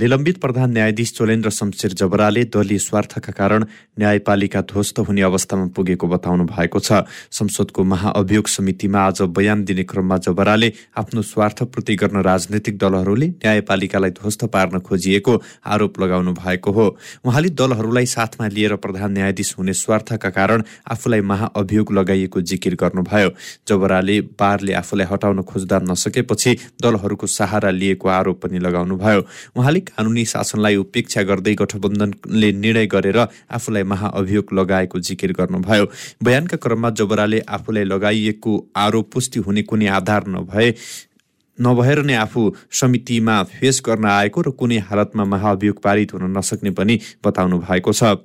निलम्बित प्रधान न्यायाधीश चोलेन्द्र शमशेर जबराले दलीय स्वार्थका कारण न्यायपालिका ध्वस्त हुने अवस्थामा पुगेको बताउनु भएको छ। संसदको महाअभियोग समितिमा आज बयान दिने क्रममा जबराले आफ्नो स्वार्थपूर्ति गर्न राजनैतिक दलहरूले न्यायपालिकालाई ध्वस्त पार्न खोजिएको आरोप लगाउनु भएको हो। उहाँले दलहरूलाई साथमा लिएर प्रधान न्यायाधीश हुने स्वार्थका कारण आफूलाई महाअभियोग लगाइएको जिकिर गर्नुभयो। जबराले बारले आफूलाई हटाउन खोज्दा नसकेपछि दलहरूको सहारा लिएको आरोप पनि लगाउनुभयो। उहाँले कानुनी शासनलाई उपेक्षा गर्दै गठबन्धनले निर्णय गरेर आफूलाई महाअभियोग लगाएको जिकिर गर्नुभयो। बयानका क्रममा जबराले आफूलाई लगाइएको आरोप पुष्टि हुने कुनै आधार नभए नभएर नै आफू समितिमा फेस गर्न आएको र कुनै हालतमा महाअभियोग पारित हुन नसक्ने पनि बताउनु भएको छ।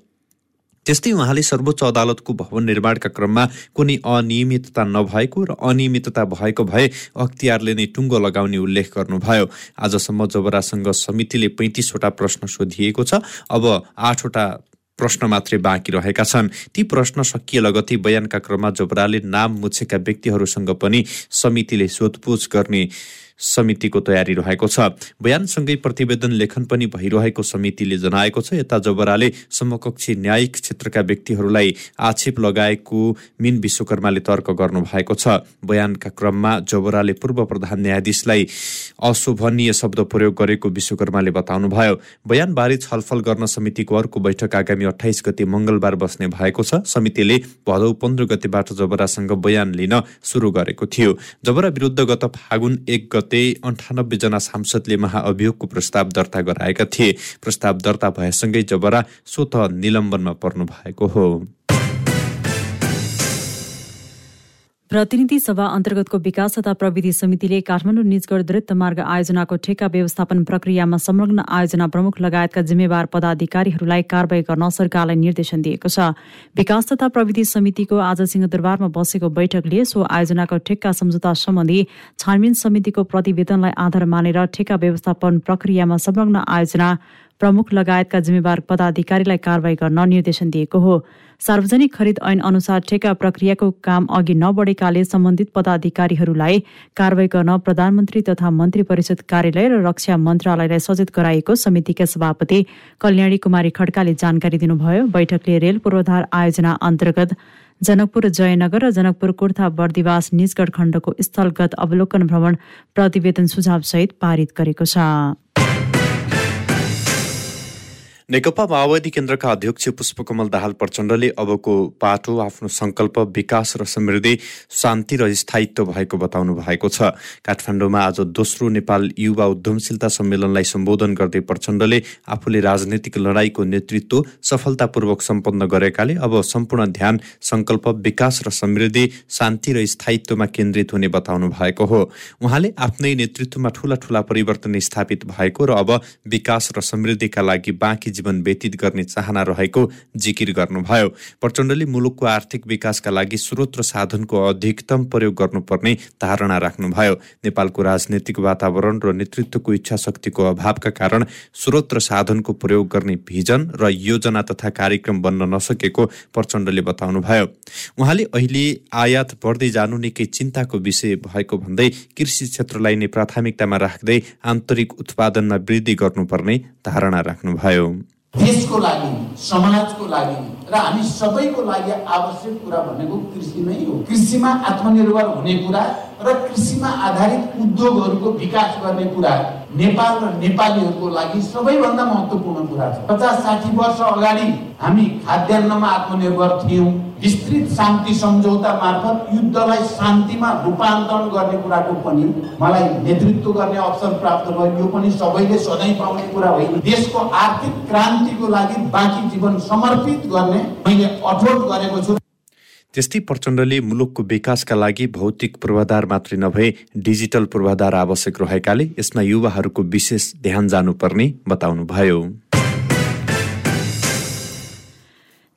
त्यस्तै उहाँले सर्वोच्च अदालतको भवन निर्माणका क्रममा कुनै अनियमितता नभएको र अनियमितता भएको भए अख्तियारले नै टुङ्गो लगाउने उल्लेख गर्नुभयो। आजसम्म जबरासँग समितिले पैँतिसवटा प्रश्न सोधिएको छ। अब आठवटा प्रश्न मात्रै बाँकी रहेका छन्। ती प्रश्न सकिए लगतै बयानका क्रममा जबराले नाम मुछेका व्यक्तिहरूसँग पनि समितिले सोधपुछ गर्ने समितिको तयारी रहेको छ। बयानसँगै प्रतिवेदन लेखन पनि भइरहेको समितिले जनाएको छ यता जबराले समकक्षी न्यायिक क्षेत्रका व्यक्तिहरूलाई आक्षेप लगाएको मिन विश्वकर्माले तर्क गर्नु भएको छ। बयानका क्रममा जबराले पूर्व प्रधान न्यायाधीशलाई अशोभनीय शब्द प्रयोग गरेको विश्वकर्माले बताउनुभयो। बयानबारे छलफल गर्न समितिको अर्को बैठक आगामी अठाइस गते मङ्गलबार बस्ने भएको छ। समितिले भदौ पन्ध्र गतेबाट जबरासँग बयान लिन सुरु गरेको थियो। जबरा विरुद्ध गत फागुन एक गते गते जना सांसदले महाअभियोगको प्रस्ताव दर्ता गराएका थिए। प्रस्ताव दर्ता भएसँगै जबरा स्वत निलम्बनमा पर्नु भएको हो। प्रतिनिधि सभा अन्तर्गतको विकास तथा प्रविधि समितिले काठमाडौँ निजगढ द्रुत मार्ग आयोजनाको ठेक्का व्यवस्थापन प्रक्रियामा संलग्न आयोजना प्रमुख लगायतका जिम्मेवार पदाधिकारीहरूलाई कारवाही गर्न सरकारलाई निर्देशन दिएको छ। विकास तथा प्रविधि समितिको आज सिंहदरबारमा बसेको बैठकले सो आयोजनाको ठेक्का सम्झौता सम्बन्धी छानबिन समितिको प्रतिवेदनलाई आधार मानेर ठेक्का व्यवस्थापन प्रक्रियामा संलग्न आयोजना प्रमुख लगायतका जिम्मेवार पदाधिकारीलाई कारवाही गर्न निर्देशन दिएको हो। सार्वजनिक खरिद ऐन अनुसार ठेका प्रक्रियाको काम अघि नबढेकाले सम्बन्धित पदाधिकारीहरूलाई कारवाही गर्न प्रधानमन्त्री तथा मन्त्री परिषद कार्यालय र रक्षा मन्त्रालयलाई सचेत गराएको समितिका सभापति कल्याणी कुमारी खड्काले जानकारी दिनुभयो। बैठकले रेल पूर्वाधार आयोजना अन्तर्गत जनकपुर जयनगर र जनकपुर कुर्था बर्दिवास निजगढ खण्डको स्थलगत अवलोकन भ्रमण प्रतिवेदन सुझावसहित पारित गरेको छ। नेकपा माओवादी केन्द्रका अध्यक्ष पुष्पकमल दाहाल प्रचण्डले अबको पाटो आफ्नो सङ्कल्प विकास र समृद्धि शान्ति र स्थायित्व भएको बताउनु भएको छ। काठमाडौँमा आज दोस्रो नेपाल युवा उद्यमशीलता सम्मेलनलाई सम्बोधन गर्दै प्रचण्डले आफूले राजनैतिक लडाईँको नेतृत्व सफलतापूर्वक सम्पन्न गरेकाले अब सम्पूर्ण ध्यान सङ्कल्प विकास र समृद्धि शान्ति र स्थायित्वमा केन्द्रित हुने बताउनु भएको हो। उहाँले आफ्नै नेतृत्वमा ठूला ठूला परिवर्तन स्थापित भएको र अब विकास र समृद्धिका लागि बाँकी जीवन व्यतीत गर्ने चाहना रहेको जिकिर गर्नुभयो। प्रचण्डले मुलुकको आर्थिक विकासका लागि स्रोत र साधनको अधिकतम प्रयोग गर्नुपर्ने धारणा राख्नुभयो। नेपालको राजनैतिक वातावरण र नेतृत्वको इच्छा शक्तिको अभावका कारण स्रोत र साधनको प्रयोग गर्ने भिजन र योजना तथा कार्यक्रम बन्न नसकेको प्रचण्डले बताउनुभयो। उहाँले अहिले आयात बढ्दै जानु निकै चिन्ताको विषय भएको भन्दै कृषि क्षेत्रलाई नै प्राथमिकतामा राख्दै आन्तरिक उत्पादनमा वृद्धि गर्नुपर्ने धारणा राख्नुभयो। देशको लागि समाजको लागि र हामी सबैको लागि आवश्यक कुरा भनेको कृषि नै हो। कृषिमा आत्मनिर्भर हुने कुरा र कृषिमा आधारित उद्योगहरूको विकास गर्ने कुरा नेपाल र नेपालीहरूको लागि सबैभन्दा महत्त्वपूर्ण कुरा छ। पचास साठी वर्ष अगाडि हामी खाद्यान्नमा आत्मनिर्भर थियौँ। विस्तृत शान्ति सम्झौता मार्फत युद्धलाई शान्तिमा रूपान्तरण गर्ने कुराको पनि मलाई नेतृत्व गर्ने अवसर प्राप्त भयो। यो पनि सबैले सधैँ पाउने कुरा होइन। देशको आर्थिक क्रान्तिको लागि बाँकी जीवन समर्पित गर्ने मैले अठोट गरेको छु। त्यस्तै प्रचण्डले मुलुकको विकासका लागि भौतिक पूर्वाधार मात्रै नभए डिजिटल पूर्वाधार आवश्यक रहेकाले यसमा युवाहरूको विशेष ध्यान जानुपर्ने बताउनुभयो।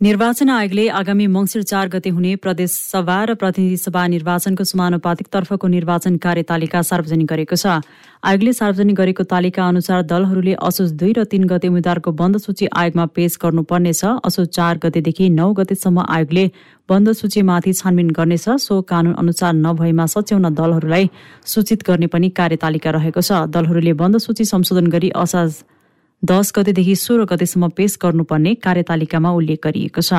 निर्वाचन आयोगले आगामी मङ्सिर चार गते हुने प्रदेश सभा र प्रतिनिधि सभा निर्वाचनको समानुपातिक तर्फको निर्वाचन कार्यतालिका सार्वजनिक गरेको छ। आयोगले सार्वजनिक गरेको तालिका अनुसार दलहरूले असोज दुई र तीन गते उम्मेद्वारको बन्द सूची आयोगमा पेश गर्नुपर्नेछ। असोज चार गतेदेखि नौ गतेसम्म आयोगले बन्द सूचीमाथि छानबिन गर्नेछ। सो कानून अनुसार नभएमा सच्याउन दलहरूलाई सूचित गर्ने पनि कार्यतालिका रहेको छ। दलहरूले बन्द सूची संशोधन गरी असाज दस गतेदेखि सोह्र गतेसम्म पेश गर्नुपर्ने कार्यतालिकामा उल्लेख गरिएको छ।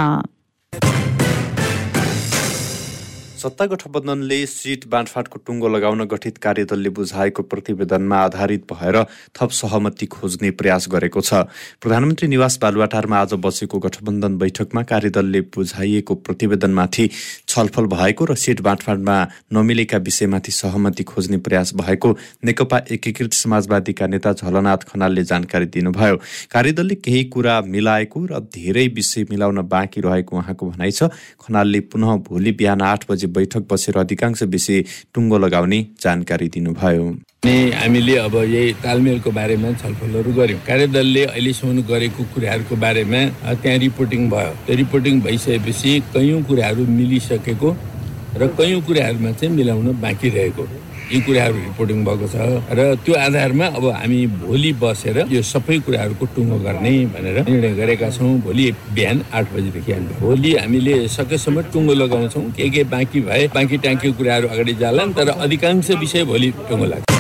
सत्ता गठबन्धनले सिट बाँडफाँटको टुङ्गो लगाउन गठित कार्यदलले बुझाएको प्रतिवेदनमा आधारित भएर थप सहमति खोज्ने प्रयास गरेको छ। प्रधानमन्त्री निवास बालुवाटारमा आज बसेको गठबन्धन बैठकमा कार्यदलले बुझाइएको प्रतिवेदनमाथि छलफल भएको र सिट बाँडफाँडमा नमिलेका विषयमाथि सहमति खोज्ने प्रयास भएको नेकपा एकीकृत समाजवादीका नेता झलनाथ खनालले जानकारी दिनुभयो। कार्यदलले केही कुरा मिलाएको र धेरै विषय मिलाउन बाँकी रहेको उहाँको भनाइ छ। खनालले पुनः भोलि बिहान आठ बजे बैठक बसेर अधिकांश विषय टुङ्गो लगाउने जानकारी दिनुभयो। हामीले अब यही तालमेलको बारेमा छलफलहरू गर्यौँ। कार्यदलले अहिलेसम्म गरेको कुराहरूको बारेमा त्यहाँ रिपोर्टिङ भयो। त्यो रिपोर्टिङ भइसकेपछि कैयौँ कुराहरू मिलिसकेको र कैयौँ कुराहरूमा चाहिँ मिलाउन बाँकी रहेको। यी कुराहरू रिपोर्टिङ भएको छ र त्यो आधारमा अब हामी भोलि बसेर यो सबै कुराहरूको टुङ्गो गर्ने भनेर निर्णय गरेका छौँ। भोलि बिहान आठ बजीदेखि हामी भोलि हामीले सकेसम्म टुङ्गो लगाउँछौँ के के बाँकी भए बाँकी ट्याङ्की कुराहरू अगाडि जालान् तर अधिकांश विषय भोलि टुङ्गो लाग्छ।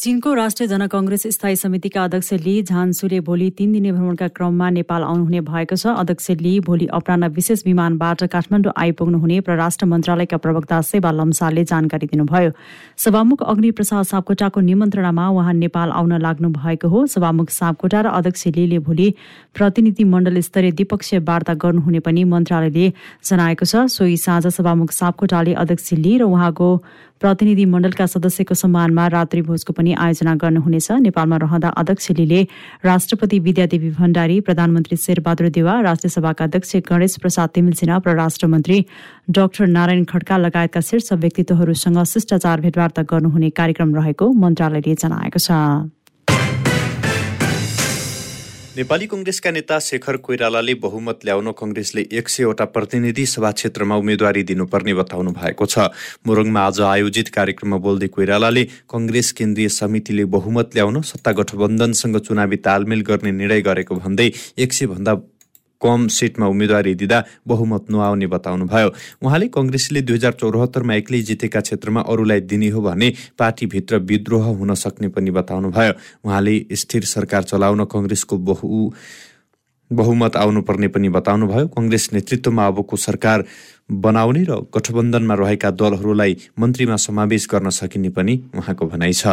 चीनको राष्ट्रिय जनकङ्ग्रेस स्थायी समितिका अध्यक्ष ली झान्सुले भोलि तीन दिने भ्रमणका क्रममा नेपाल आउनुहुने भएको छ। अध्यक्ष ली भोलि अपरान्न विशेष विमानबाट काठमाडौँ आइपुग्नुहुने परराष्ट्र मन्त्रालयका प्रवक्ता सेवा लम्सालले जानकारी दिनुभयो। सभामुख अग्नि प्रसाद सापकोटाको निमन्त्रणामा उहाँ नेपाल आउन लाग्नु भएको हो। सभामुख सापकोटा र अध्यक्ष लीले भोलि प्रतिनिधि मण्डल स्तरीय द्विपक्षीय वार्ता गर्नुहुने पनि मन्त्रालयले जनाएको छ। सोही साँझ सभामुख सापकोटाले अध्यक्ष ली र उहाँको प्रतिनिधि मण्डलका सदस्यको सम्मानमा रात्रि भोजको पनि आयोजना गर्नुहुनेछ। नेपालमा रहँदा अध्यक्ष लीले राष्ट्रपति विद्यादेवी भण्डारी प्रधानमन्त्री शेरबहादुर देवा राष्ट्रिय सभाका अध्यक्ष गणेश प्रसाद तिमिल परराष्ट्र मन्त्री डाक्टर नारायण खड्का लगायतका शीर्ष व्यक्तित्वहरूसँग शिष्टाचार भेटवार्ता गर्नुहुने कार्यक्रम रहेको मन्त्रालयले जनाएको छ। नेपाली कङ्ग्रेसका नेता शेखर कोइरालाले बहुमत ल्याउन कङ्ग्रेसले एक सयवटा प्रतिनिधि सभा क्षेत्रमा उम्मेद्वारी दिनुपर्ने बताउनु भएको छ। मोरङमा आज आयोजित कार्यक्रममा बोल्दै कोइरालाले कङ्ग्रेस केन्द्रीय समितिले बहुमत ल्याउन सत्ता गठबन्धनसँग चुनावी तालमेल गर्ने निर्णय गरेको भन्दै एक सय भन्दा कम सिटमा उम्मेदवारी दिँदा बहुमत नआउने बताउनुभयो। उहाँले कङ्ग्रेसले दुई हजार चौरात्तरमा एक्लै जितेका क्षेत्रमा अरूलाई दिने हो भने पार्टीभित्र विद्रोह हुन सक्ने पनि बताउनुभयो। उहाँले स्थिर सरकार चलाउन कङ्ग्रेसको बहु बहुमत आउनुपर्ने पनि बताउनुभयो। कङ्ग्रेस नेतृत्वमा अबको सरकार बनाउने र गठबन्धनमा रहेका दलहरूलाई मन्त्रीमा समावेश गर्न सकिने पनि उहाँको भनाइ छ।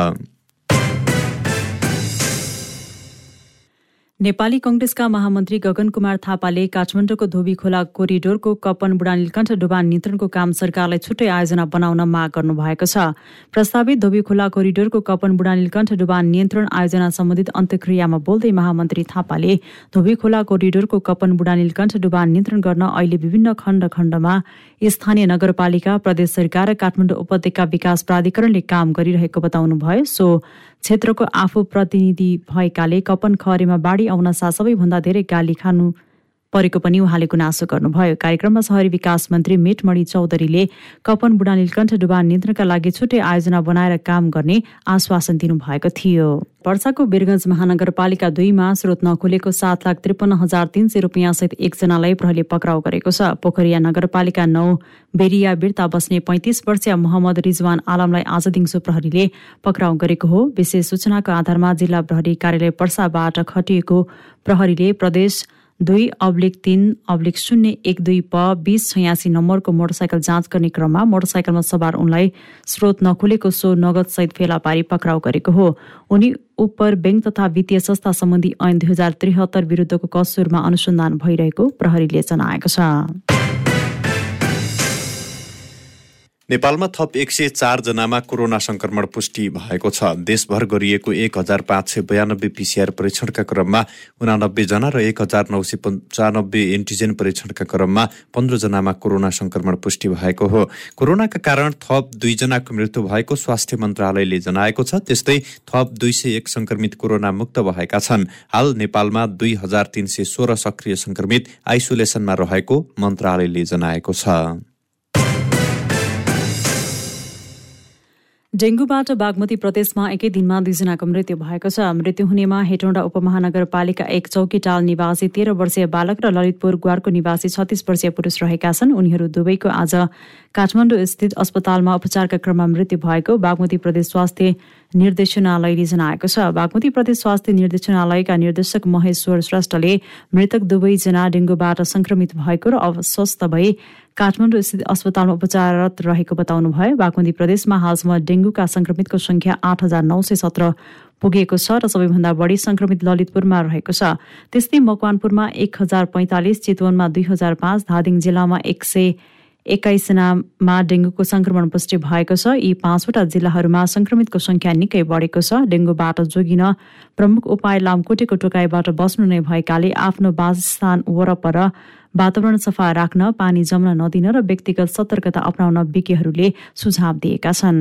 नेपाली कंग्रेसका महामन्त्री गगन कुमार थापाले काठमाडौँको धोबी खोला कोरिडोरको कपन बुढा नीलकण्ठ डुबान नियन्त्रणको काम सरकारलाई छुट्टै आयोजना बनाउन माग गर्नुभएको छ। प्रस्तावित धोबी खोला कोरिडोरको कपन बुढा नीलकण्ठ डुबान नियन्त्रण आयोजना सम्बन्धित अन्तक्रियामा बोल्दै महामन्त्री थापाले धोबी खोला कोरिडोरको कपन बुढा नीलकण्ठ डुबान नियन्त्रण गर्न अहिले विभिन्न खण्ड खण्डमा स्थानीय नगरपालिका प्रदेश सरकार र काठमाडौँ उपत्यका विकास प्राधिकरणले काम गरिरहेको बताउनु भयो सो क्षेत्रको आफू प्रतिनिधि भएकाले कपन खरेमा बाढी आउन साथ सबैभन्दा धेरै गाली खानु परेको पनि उहाँले गुनासो गर्नुभयो। कार्यक्रममा शहरी विकास मन्त्री मेटमणि चौधरीले कपन बुढा नीलकण्ठ डुबान नियन्त्रणका लागि छुट्टै आयोजना बनाएर काम गर्ने आश्वासन दिनुभएको थियो। वर्षाको बिरगंज महानगरपालिका दुईमा स्रोत नखुलेको सात लाख त्रिपन्न हजार तीन सय रुपियाँसहित एकजनालाई प्रहरीले पक्राउ गरेको छ। पोखरिया नगरपालिका नौ बेरिया बिर्ता बस्ने पैंतिस वर्षीय मोहम्मद रिजवान आलमलाई आज दिउँसो प्रहरीले पक्राउ गरेको हो। विशेष सूचनाको आधारमा जिल्ला प्रहरी कार्यालय पर्साबाट खटिएको प्रहरीले प्रदेश दुई अब्लिक तीन अब्लिक शून्य एक दुई प बिस छयासी नम्बरको मोटरसाइकल जाँच गर्ने क्रममा मोटरसाइकलमा सवार उनलाई स्रोत नखुलेको सो नगदसहित फेला पारी पक्राउ गरेको हो। उनी उपर ब्याङ्क तथा वित्तीय संस्था सम्बन्धी ऐन दुई हजार त्रिहत्तर विरुद्धको कसुरमा अनुसन्धान भइरहेको प्रहरीले जनाएको छ। नेपालमा थप एक सय चारजनामा कोरोना संक्रमण पुष्टि भएको छ। देशभर गरिएको एक हजार पाँच सय बयानब्बे पिसिआर परीक्षणका क्रममा उनानब्बेजना र एक हजार नौ सय पन्चानब्बे एन्टिजेन परीक्षणका क्रममा पन्ध्रजनामा कोरोना संक्रमण पुष्टि भएको हो। कोरोनाका कारण थप दुईजनाको मृत्यु भएको स्वास्थ्य मन्त्रालयले जनाएको छ। त्यस्तै थप दुई सय एक संक्रमित कोरोना मुक्त भएका छन्। हाल नेपालमा दुई हजार तीन सय सोह्र सक्रिय संक्रमित आइसोलेसनमा रहेको मन्त्रालयले जनाएको छ। डेङ्गुबाट बागमती प्रदेशमा एकै दिनमा दुईजनाको मृत्यु भएको छ। मृत्यु हुनेमा हेटौँडा उपमहानगरपालिका एक चौकीटाल निवासी तेह्र वर्षीय बालक र ललितपुर ग्वारको निवासी छत्तीस वर्षीय पुरुष रहेका छन्। उनीहरू दुवैको आज काठमाडौँ स्थित अस्पतालमा उपचारका क्रममा मृत्यु भएको बागमती प्रदेश स्वास्थ्य निर्देशनालयले जनाएको छ। बागमती प्रदेश स्वास्थ्य निर्देशनालयका निर्देशक महेश्वर श्रेष्ठले मृतक दुवैजना डेङ्गुबाट संक्रमित भएको र अब स्वस्थ भई काठमाडौँ स्थित अस्पतालमा उपचाररत रहेको बताउनुभयो। बागमती प्रदेशमा हालसम्म डेङ्गुका संक्रमितको संख्या आठ हजार नौ सय सत्र पुगेको छ र सबैभन्दा बढी संक्रमित ललितपुरमा रहेको छ। त्यस्तै मकवानपुरमा एक हजार पैँतालिस चितवनमा दुई हजार पाँच धादिङ जिल्लामा एक सय एक्काइसजनामा डेङ्गुको संक्रमण पुष्टि भएको छ। यी पाँचवटा जिल्लाहरूमा संक्रमितको संख्या निकै बढेको छ। डेङ्गुबाट जोगिन प्रमुख उपाय लामकोटेको टोकाइबाट बस्नु नै भएकाले आफ्नो वासस्थान वरपर वातावरण सफा राख्न पानी जम्न नदिन र व्यक्तिगत सतर्कता अप्नाउन विज्ञहरूले सुझाव दिएका छन्।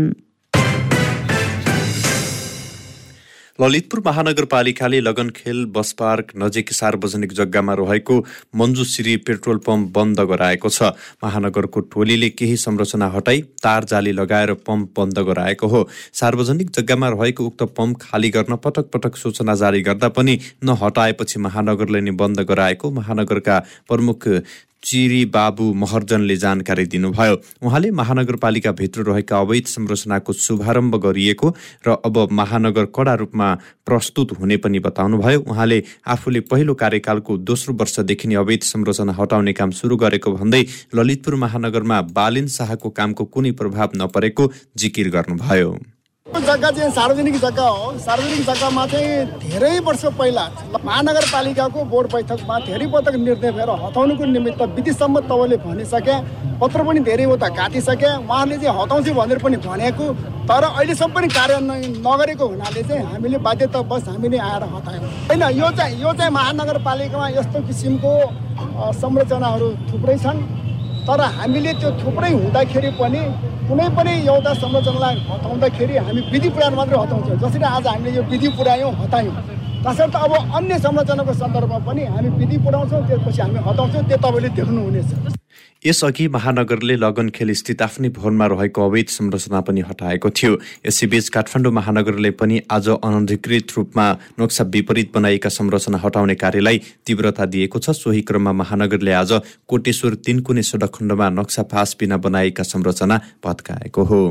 ललितपुर महानगरपालिकाले लगनखेल बस पार्क नजिक सार्वजनिक जग्गामा रहेको मन्जुश्री पेट्रोल पम्प बन्द गराएको छ। महानगरको टोलीले केही संरचना हटाई तार जाली लगाएर पम्प बन्द गराएको हो। सार्वजनिक जग्गामा रहेको उक्त पम्प खाली गर्न पटक पटक सूचना जारी गर्दा पनि नहटाएपछि महानगरले नै बन्द गराएको। महानगरका प्रमुख चिरी बाबु महर्जनले जानकारी दिनुभयो। उहाँले महानगरपालिकाभित्र रहेका अवैध संरचनाको शुभारम्भ गरिएको र अब महानगर कडा रूपमा प्रस्तुत हुने पनि बताउनुभयो। उहाँले आफूले पहिलो कार्यकालको दोस्रो वर्षदेखि नै अवैध संरचना हटाउने काम सुरु गरेको भन्दै ललितपुर महानगरमा बालिन शाहको कामको कुनै प्रभाव नपरेको जिकिर गर्नुभयो। जग्गा चाहिँ सार्वजनिक जग्गा हो। सार्वजनिक जग्गामा चाहिँ धेरै वर्ष पहिला महानगरपालिकाको बोर्ड बैठकमा धेरै पटक निर्णय भएर हटाउनुको निमित्त विधिसम्म तपाईँले भनिसके पत्र पनि धेरै उता काटिसके उहाँले चाहिँ हटाउँछु भनेर पनि भनेको। तर अहिलेसम्म पनि कार्यान्वयन नगरेको हुनाले चाहिँ हामीले बाध्यता बस हामीले आएर हटायौँ। होइन यो चाहिँ यो चाहिँ महानगरपालिकामा यस्तो किसिमको संरचनाहरू थुप्रै छन्। तर हामीले त्यो थुप्रै हुँदाखेरि पनि कुनै पनि एउटा संरचनालाई हटाउँदाखेरि हामी विधि पुऱ्याउनु मात्रै हटाउँछौँ। जसरी आज हामीले यो विधि पुऱ्यायौँ हटायौँ। तसर्थ अब अन्य संरचनाको सन्दर्भमा पनि हामी विधि पुऱ्याउँछौँ त्यसपछि हामी हटाउँछौँ त्यो तपाईँले देख्नुहुनेछ। यसअघि महानगरले लगनखेल स्थित आफ्नै भवनमा रहेको अवैध संरचना पनि हटाएको थियो। यसैबीच काठमाडौँ महानगरले पनि आज अनधिकृत रूपमा नक्सा विपरीत बनाएका संरचना हटाउने कार्यलाई तीव्रता दिएको छ। सोही क्रममा महानगरले आज कोटेश्वर तिनकुने सडक खण्डमा नक्सा पास बिना बनाएका संरचना भत्काएको हो।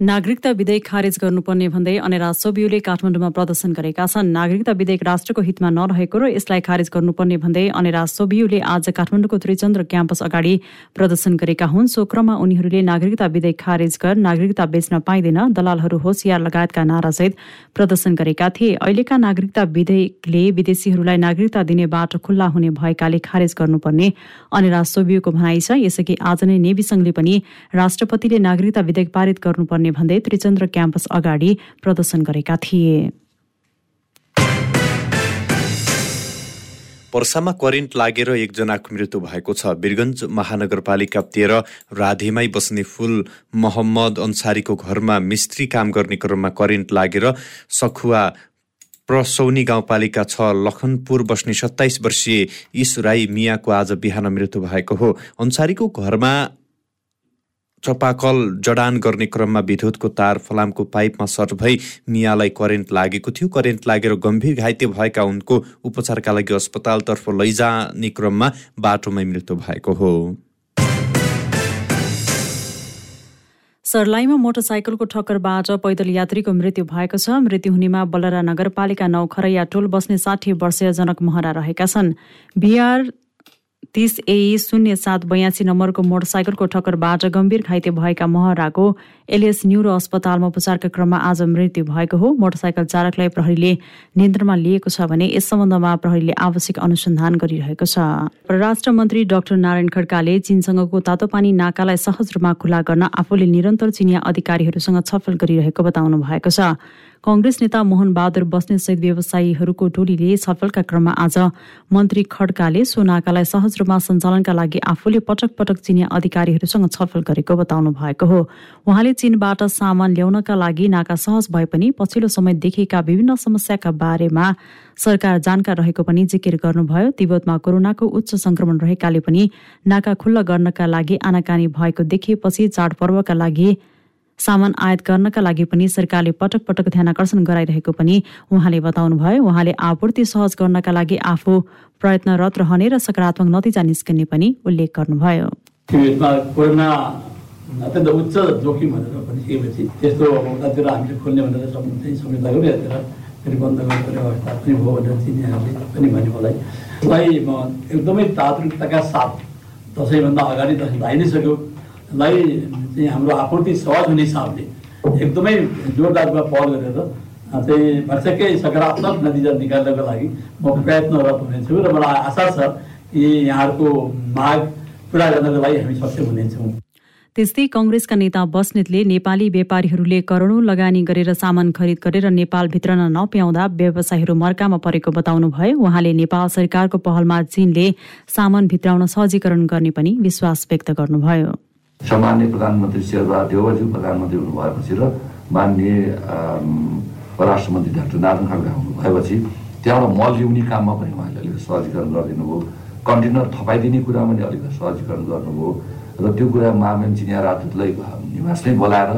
नागरिकता विधेयक खारेज गर्नुपर्ने भन्दै अनेरा सोबियुले काठमाडौँमा प्रदर्शन गरेका छन्। नागरिकता विधेयक राष्ट्रको हितमा नरहेको र यसलाई खारेज गर्नुपर्ने भन्दै अनेरा सोबियुले आज काठमाडौँको त्रिचन्द्र क्याम्पस अगाडि प्रदर्शन गरेका हुन्। सो क्रममा उनीहरूले नागरिकता विधेयक खारेज कर नागरिकता बेच्न पाइँदैन दलालहरू होसियार लगायतका नारासहित प्रदर्शन गरेका थिए। अहिलेका नागरिकता विधेयकले विदेशीहरूलाई नागरिकता दिने बाटो खुल्ला हुने भएकाले खारेज गर्नुपर्ने अनेरा सोबियुको भनाइ छ। यसअघि आज नै नेवी संघले पनि राष्ट्रपतिले नागरिकता विधेयक पारित गर्नुपर्ने गर्ने भन्दै त्रिचन्द्र क्याम्पस अगाडि प्रदर्शन गरेका थिए। पर्सामा करेन्ट लागेर एकजनाको मृत्यु भएको छ। वीरगञ्ज महानगरपालिका तेह्र राधेमाई बस्ने फुल मोहम्मद अन्सारीको घरमा मिस्त्री काम गर्ने क्रममा करेन्ट लागेर सखुवा प्रसौनी गाउँपालिका छ लखनपुर बस्ने सत्ताइस वर्षीय इसुराई मियाको आज बिहान मृत्यु भएको हो। अन्सारीको घरमा चपाकल जडान गर्ने क्रममा विद्युतको तार फलामको पाइपमा सर्ट भई मियालाई करेन्ट लागेको थियो। करेन्ट लागेर गम्भीर घाइते भएका उनको उपचारका लागि अस्पतालतर्फ लैजाने क्रममा बाटोमै मृत्यु भएको हो। सर्लाईमा मोटरसाइकलको ठक्करबाट पैदल यात्रीको मृत्यु भएको छ। मृत्यु हुनेमा बलरा नगरपालिका नौ खरैया टोल बस्ने साठी वर्षीय जनक महरा रहेका छन्। बिहार तिस ए शून्य सात बयासी नम्बरको मोटरसाइकलको ठक्करबाट गम्भीर घाइते भएका महराको एलएस न्युरो अस्पतालमा उपचारका क्रममा आज मृत्यु भएको हो। मोटरसाइकल चालकलाई प्रहरीले नियन्त्रणमा लिएको छ भने यस सम्बन्धमा प्रहरीले आवश्यक अनुसन्धान गरिरहेको छ। परराष्ट्र मन्त्री डाक्टर नारायण खड्काले चीनसँगको तातोपानी नाकालाई सहज रूपमा खुला गर्न आफूले निरन्तर चिनिया अधिकारीहरूसँग छलफल गरिरहेको बताउनु भएको छ। कंग्रेस नेता मोहन बहादुर बस्नेतसहित व्यवसायीहरूको टोलीले छलफलका क्रममा आज मन्त्री खड्काले सो नाकालाई सहज रूपमा सञ्चालनका लागि आफूले पटक पटक चिनिया अधिकारीहरूसँग छलफल गरेको बताउनु भएको हो। उहाँले चीनबाट सामान ल्याउनका लागि नाका सहज भए पनि पछिल्लो समय देखिएका विभिन्न समस्याका बारेमा सरकार जानकार रहेको पनि जिकिर गर्नुभयो। तिब्बतमा कोरोनाको उच्च संक्रमण रहेकाले पनि नाका खुल्ला गर्नका लागि आनाकानी भएको देखिएपछि चाडपर्वका लागि सामान आयात गर्नका लागि पनि सरकारले पटक पटक ध्यान आकर्षण गराइरहेको पनि उहाँले बताउनुभयो। उहाँले आपूर्ति सहज गर्नका लागि आफू प्रयत्नरत रहने र सकारात्मक नतिजा निस्कने पनि उल्लेख गर्नुभयो। अत्यन्त उच्च जोखिम भनेर भनिसकेपछि त्यस्तो उतातिर हामीले खोल्ने भनेर चाहिँ संहिता गऱ्यो यतातिर फेरि बन्द गर्नुपर्ने अवस्था पनि भयो भनेर चाहिँ यहाँहरूले पनि भने मलाई। यसलाई म एकदमै तात्विकताका साथ दसैँभन्दा अगाडि दसैँ लाइ नै सक्यो। यसलाई चाहिँ हाम्रो आपूर्ति सहज हुने हिसाबले एकदमै जोरदार पहल गरेर चाहिँ भर्सक्कै सकारात्मक नतिजा निकाल्नको लागि म प्रयत्नरत हुनेछु र मलाई आशा छ कि यहाँहरूको माग पुरा गर्नको लागि हामी सक्षम हुनेछौँ। त्यस्तै कंग्रेसका नेता बस्नेतले नेपाली व्यापारीहरूले करोडौं लगानी गरेर सामान खरिद गरेर नेपाल भित्रन नप्याउँदा व्यवसायीहरू मर्कामा परेको बताउनु भयो उहाँले नेपाल सरकारको पहलमा चीनले सामान भित्राउन सहजीकरण गर्ने पनि विश्वास व्यक्त गर्नुभयो। सामान्य प्रधानमन्त्री शेरबहादुर देवजी प्रधानमन्त्री हुनुभएपछि र मान्य परराष्ट्र मन्त्री डाक्टर नारायण खड्का हुनुभएपछि त्यहाँबाट मल ल्याउने काममा पनि उहाँले अलिकति सहजीकरण गरिदिनु भयो कन्टेनर थपाइदिने कुरामा पनि अलिकति सहजीकरण गर्नुभयो र त्यो कुरा महामहिम चिनिया राजदूतलाई निवास नै बोलाएर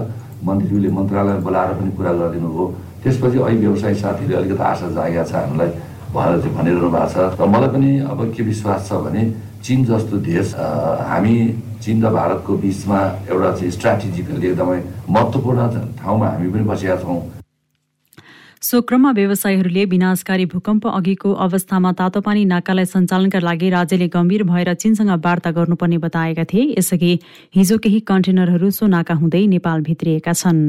मन्त्रीज्यूले मन्त्रालय बोलाएर पनि कुरा गरिदिनु भयो त्यसपछि अहिले व्यवसायी साथीहरूले अलिकति आशा जागेको छ हामीलाई भएर चाहिँ भनिरहनु भएको छ। र मलाई पनि अब के विश्वास छ भने चिन जस्तो देश हामी चिन र भारतको बिचमा एउटा चाहिँ स्ट्राटेजिकली एकदमै महत्त्वपूर्ण ठाउँमा हामी पनि बसेका छौँ। सो क्रममा व्यवसायीहरूले विनाशकारी भूकम्प अघिको अवस्थामा तातोपानी नाकालाई सञ्चालनका लागि राज्यले गम्भीर भएर चीनसँग वार्ता गर्नुपर्ने बताएका थिए। यसअघि हिजो केही कन्टेनरहरू सो नाका हुँदै नेपाल भित्रिएका छन्।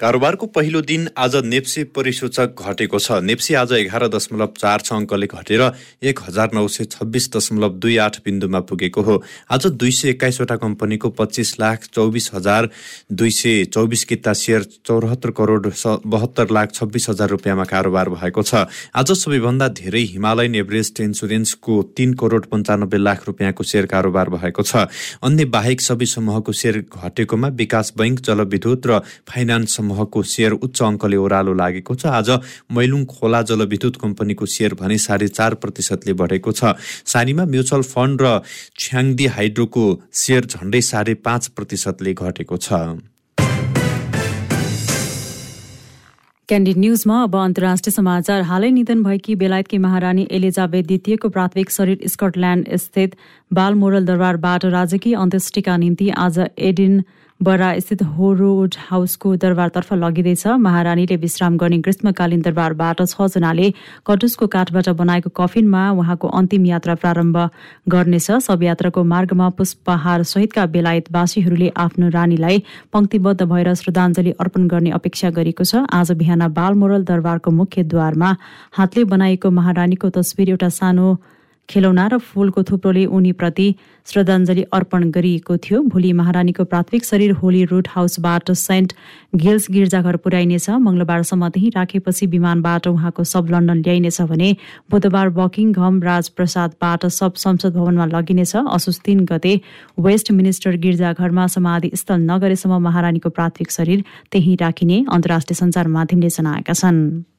कारोबारको पहिलो दिन आज नेप्सी परिसूचक घटेको छ। नेप्सी आज एघार दशमलव चार छ अङ्कले घटेर एक हजार नौ सय छब्बिस दशमलव दुई आठ बिन्दुमा पुगेको हो। आज दुई सय एक्काइसवटा कम्पनीको पच्चिस लाख चौबिस हजार दुई सय चौबिस किता सेयर चौरात्तर करोड बहत्तर लाख छब्बिस हजार रुपियाँमा कारोबार भएको छ। आज सबैभन्दा धेरै हिमालयन एभरेस्ट इन्सुरेन्सको तीन करोड पन्चानब्बे लाख रुपियाँको सेयर कारोबार भएको छ। अन्य बाहेक सबै समूहको सेयर घटेकोमा विकास बैङ्क जलविद्युत र फाइनान्स समूहको सेयर उच्च अङ्कले ओह्रालो लागेको छ। आज मैलुङ खोला जलविद्युत कम्पनीको सेयर भने साढे चार प्रतिशतले बढेको छ। सानीमा म्युचुअल फन्ड र छ्याङदी हाइड्रोको सेयर झण्डै साढे पाँच प्रतिशतले घटेको छ। क्यान्डिड न्युजमा अब अन्तर्राष्ट्रिय समाचार। हालै निधन भएकी बेलायतकी महारानी एलिजाबेथ द्वितीयको प्राथमिक शरीर स्कटल्याण्ड स्थित बालमोरल दरबारबाट राजकीय अन्त्येष्टिका निम्ति आज एडिन बरा स्थित होरोड हाउसको दरबारतर्फ लगिँदैछ। महारानीले विश्राम गर्ने ग्रीष्मकालीन दरबारबाट छजनाले कटुसको काठबाट बनाएको कफिनमा उहाँको अन्तिम यात्रा प्रारम्भ गर्नेछ। शव यात्राको मार्गमा पुष्पहार सहितका बेलायतवासीहरूले आफ्नो रानीलाई पंक्तिबद्ध भएर श्रद्धाञ्जली अर्पण गर्ने अपेक्षा गरेको छ। आज बिहान बालमोरल दरबारको मुख्य द्वारमा हातले बनाइएको महारानीको तस्विर एउटा सानो खेलौना र फूलको थुप्रोले उनीप्रति श्रद्धाञ्जली अर्पण गरिएको थियो। भोलि महारानीको प्राथमिक शरीर होली रुट हाउसबाट सेन्ट गिल्स गिर्जाघर पुर्याइनेछ। मङ्गलबारसम्म त्यही राखेपछि विमानबाट उहाँको सब लन्डन ल्याइनेछ भने बुधबार बकिङहम राजप्रसादबाट सब संसद भवनमा लगिनेछ। असोज तीन गते वेस्ट मिनिस्टर गिर्जाघरमा समाधि स्थल नगरेसम्म महारानीको प्राथमिक शरीर त्यही राखिने अन्तर्राष्ट्रिय सञ्चार माध्यमले जनाएका छन्।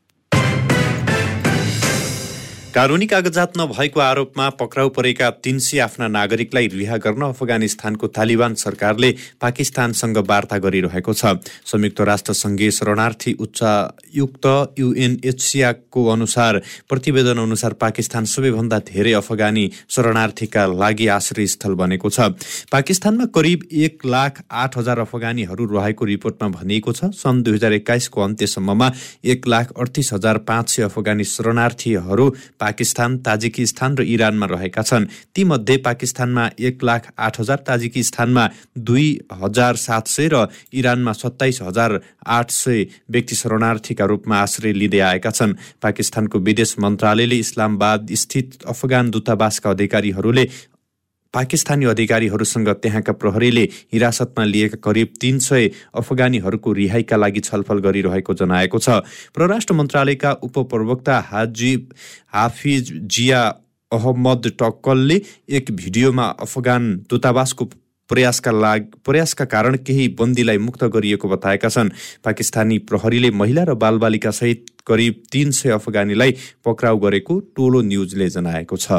कानुनी कागजात नभएको आरोपमा पक्राउ परेका तीन सय आफ्ना नागरिकलाई रिहा गर्न अफगानिस्तानको तालिबान सरकारले पाकिस्तानसँग वार्ता गरिरहेको छ। संयुक्त राष्ट्र संघीय शरणार्थी उच्चायुक्त युएनएचसिआको अनुसार प्रतिवेदन अनुसार पाकिस्तान सबैभन्दा धेरै अफगानी शरणार्थीका लागि आश्रय स्थल बनेको छ। पाकिस्तानमा करिब एक लाख आठ हजार अफगानीहरू रहेको रिपोर्टमा भनिएको छ। सन् दुई हजार एक्काइसको अन्त्यसम्ममा एक लाख अडतिस हजार पाँच सय अफगानी शरणार्थीहरू पाकिस्तान ताजिकिस्तान र इरानमा रहेका छन्। तीमध्ये पाकिस्तानमा एक लाख आठ हजार ताजिकिस्तानमा दुई हजार सात सय र इरानमा सत्ताइस हजार आठ सय व्यक्ति शरणार्थीका रूपमा आश्रय लिँदै आएका छन्। पाकिस्तानको विदेश मन्त्रालयले इस्लामाबाद स्थित अफगान दूतावासका अधिकारीहरूले पाकिस्तानी अधिकारीहरूसँग त्यहाँका प्रहरीले हिरासतमा लिएका करिब तीन सय अफगानीहरूको रिहाईका लागि छलफल गरिरहेको जनाएको छ। परराष्ट्र मन्त्रालयका उपप्रवक्ता हाजी हाफिज जिया अहमद टक्कलले एक भिडियोमा अफगान दूतावासको प्रयासका लागि प्रयासका कारण केही बन्दीलाई मुक्त गरिएको बताएका छन्। पाकिस्तानी प्रहरीले महिला र बालबालिका सहित करिब तीन सय अफगानीलाई पक्राउ गरेको टोलो न्युजले जनाएको छ।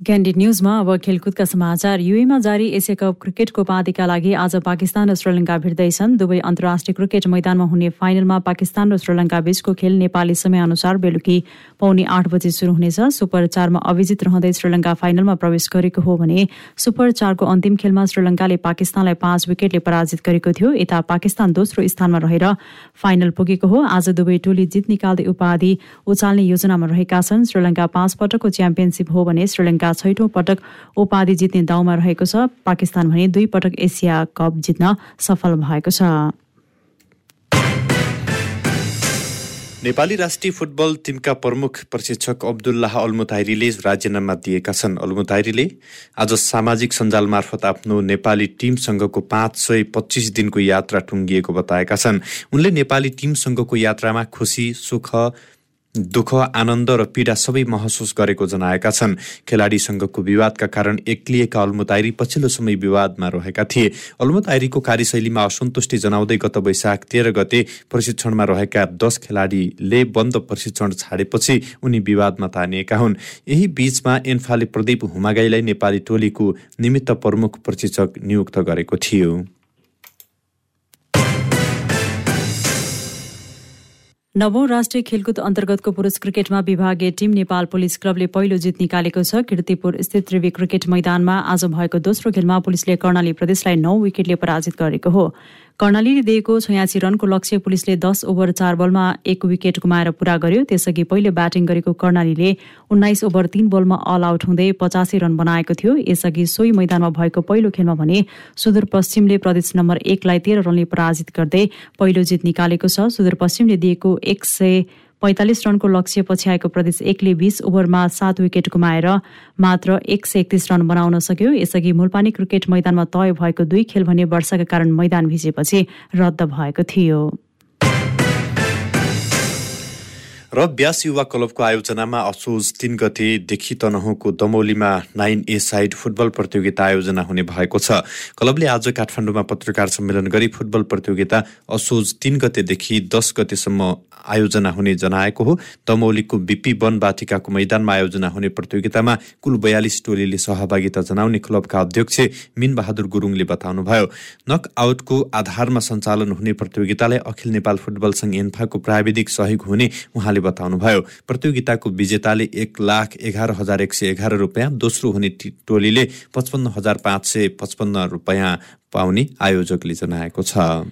क्यान्डिड न्युजमा अब खेलकुदका समाचार। युएमा जारी एसिया कप क्रिकेटको उपाधिका लागि आज पाकिस्तान र श्रीलङ्का भिड्दैछन्। दुवै अन्तर्राष्ट्रिय क्रिकेट मैदानमा हुने फाइनलमा पाकिस्तान र श्रीलङ्का बीचको खेल नेपाली समयअनुसार बेलुकी पौने आठ बजे शुरू हुनेछ। सुपर चारमा अभिजित रहँदै श्रीलङ्का फाइनलमा प्रवेश गरेको हो भने सुपर चारको अन्तिम खेलमा श्रीलङ्काले पाकिस्तानलाई पाँच विकेटले पराजित गरेको थियो। यता पाकिस्तान दोस्रो स्थानमा रहेर फाइनल पुगेको हो। आज दुवै टोली जित निकाल्दै उपाधि उचाल्ने योजनामा रहेका छन्। श्रीलङ्का पाँच पटकको च्याम्पियनसिप हो भने श्रीलङ्का छैठौं पटक उपाधि जित्ने दाउमा रहेको छ। पाकिस्तान भने दुई पटक एसिया कप जित्न सफल भएको छ। नेपाली राष्ट्रिय फुटबल टिमका प्रमुख प्रशिक्षक अब्दुल्लाह अल्मुताहिरीले राजीनामा दिएका छन्। अल्मुताहिरीले आज सामाजिक सञ्जाल मार्फत आफ्नो नेपाली टिमसँगको पाँच सय पच्चिस दिनको यात्रा टुङ्गिएको बताएका छन्। उनले नेपाली टिमसँगको यात्रामा खुसी सुख दुःख आनन्द र पीडा सबै महसुस गरेको जनाएका छन्। खेलाडीसँगको विवादका कारण एक्लिएका अल्मुताइरी पछिल्लो समय विवादमा रहेका थिए। अल्मुताइरीको कार्यशैलीमा असन्तुष्टि जनाउँदै गत वैशाख तेह्र गते प्रशिक्षणमा रहेका दस खेलाडीले बन्द प्रशिक्षण छाडेपछि उनी विवादमा तानिएका हुन्। यही बीचमा एन्फाले प्रदीप हुमागाईलाई नेपाली टोलीको निमित्त प्रमुख प्रशिक्षक नियुक्त गरेको थियो। नवौं राष्ट्रिय खेलकुद अन्तर्गतको पुरुष क्रिकेटमा विभागीय टिम नेपाल पुलिस क्लबले पहिलो जित निकालेको छ। किर्तिपुर स्थित त्रिवी क्रिकेट मैदानमा आज भएको दोस्रो खेलमा पुलिसले कर्णाली प्रदेशलाई नौ विकेटले पराजित गरेको हो। कर्णालीले दिएको छयासी रनको लक्ष्य पुलिसले दस ओभर चार बलमा एक विकेट गुमाएर पूरा गर्यो। त्यसअघि पहिले ब्याटिङ गरेको कर्णालीले उन्नाइस ओभर तीन बलमा अल आउट हुँदै पचासी रन बनाएको थियो। यसअघि सोही मैदानमा भएको पहिलो खेलमा भने सुदूरपश्चिमले प्रदेश नम्बर एकलाई तेह्र रनले पराजित गर्दै पहिलो जित निकालेको छ। सुदूरपश्चिमले दिएको एक सय पैँतालिस रनको लक्ष्य पछ्याएको प्रदेश एकले बीस ओभरमा सात विकेट गुमाएर मात्र एक सय एकतिस रन बनाउन सक्यो। यसअघि मुलपानी क्रिकेट मैदानमा तय भएको दुई खेल भने वर्षाका कारण मैदान भिजेपछि रद्द भएको थियो। र ब्यास युवा क्लबको आयोजनामा असोज तिन गतेदेखि तनहुको दमौलीमा नाइन ए साइड फुटबल प्रतियोगिता आयोजना हुने भएको छ। क्लबले आज काठमाडौँमा पत्रकार सम्मेलन गरी फुटबल प्रतियोगिता असोज तिन गतेदेखि दस गतेसम्म आयोजना हुने जनाएको हो। दमौलीको बिपी वन बाटिकाको मैदानमा आयोजना हुने प्रतियोगितामा कुल बयालिस टोलीले सहभागिता जनाउने क्लबका अध्यक्ष मिन बहादुर गुरुङले बताउनुभयो। नक आउटको आधारमा सञ्चालन हुने प्रतियोगितालाई अखिल नेपाल फुटबल सङ्घ एन्फाको प्राविधिक सहयोग हुने उहाँले बताउनुभयो प्रतियोगिताको विजेताले एक लाख एघार हजार एक सय एघार रुपियाँ दोस्रो हुने टोलीले पचपन्न हजार पाँच सय पचपन्न रुपियाँ पाउने आयोजकले जनाएको छ।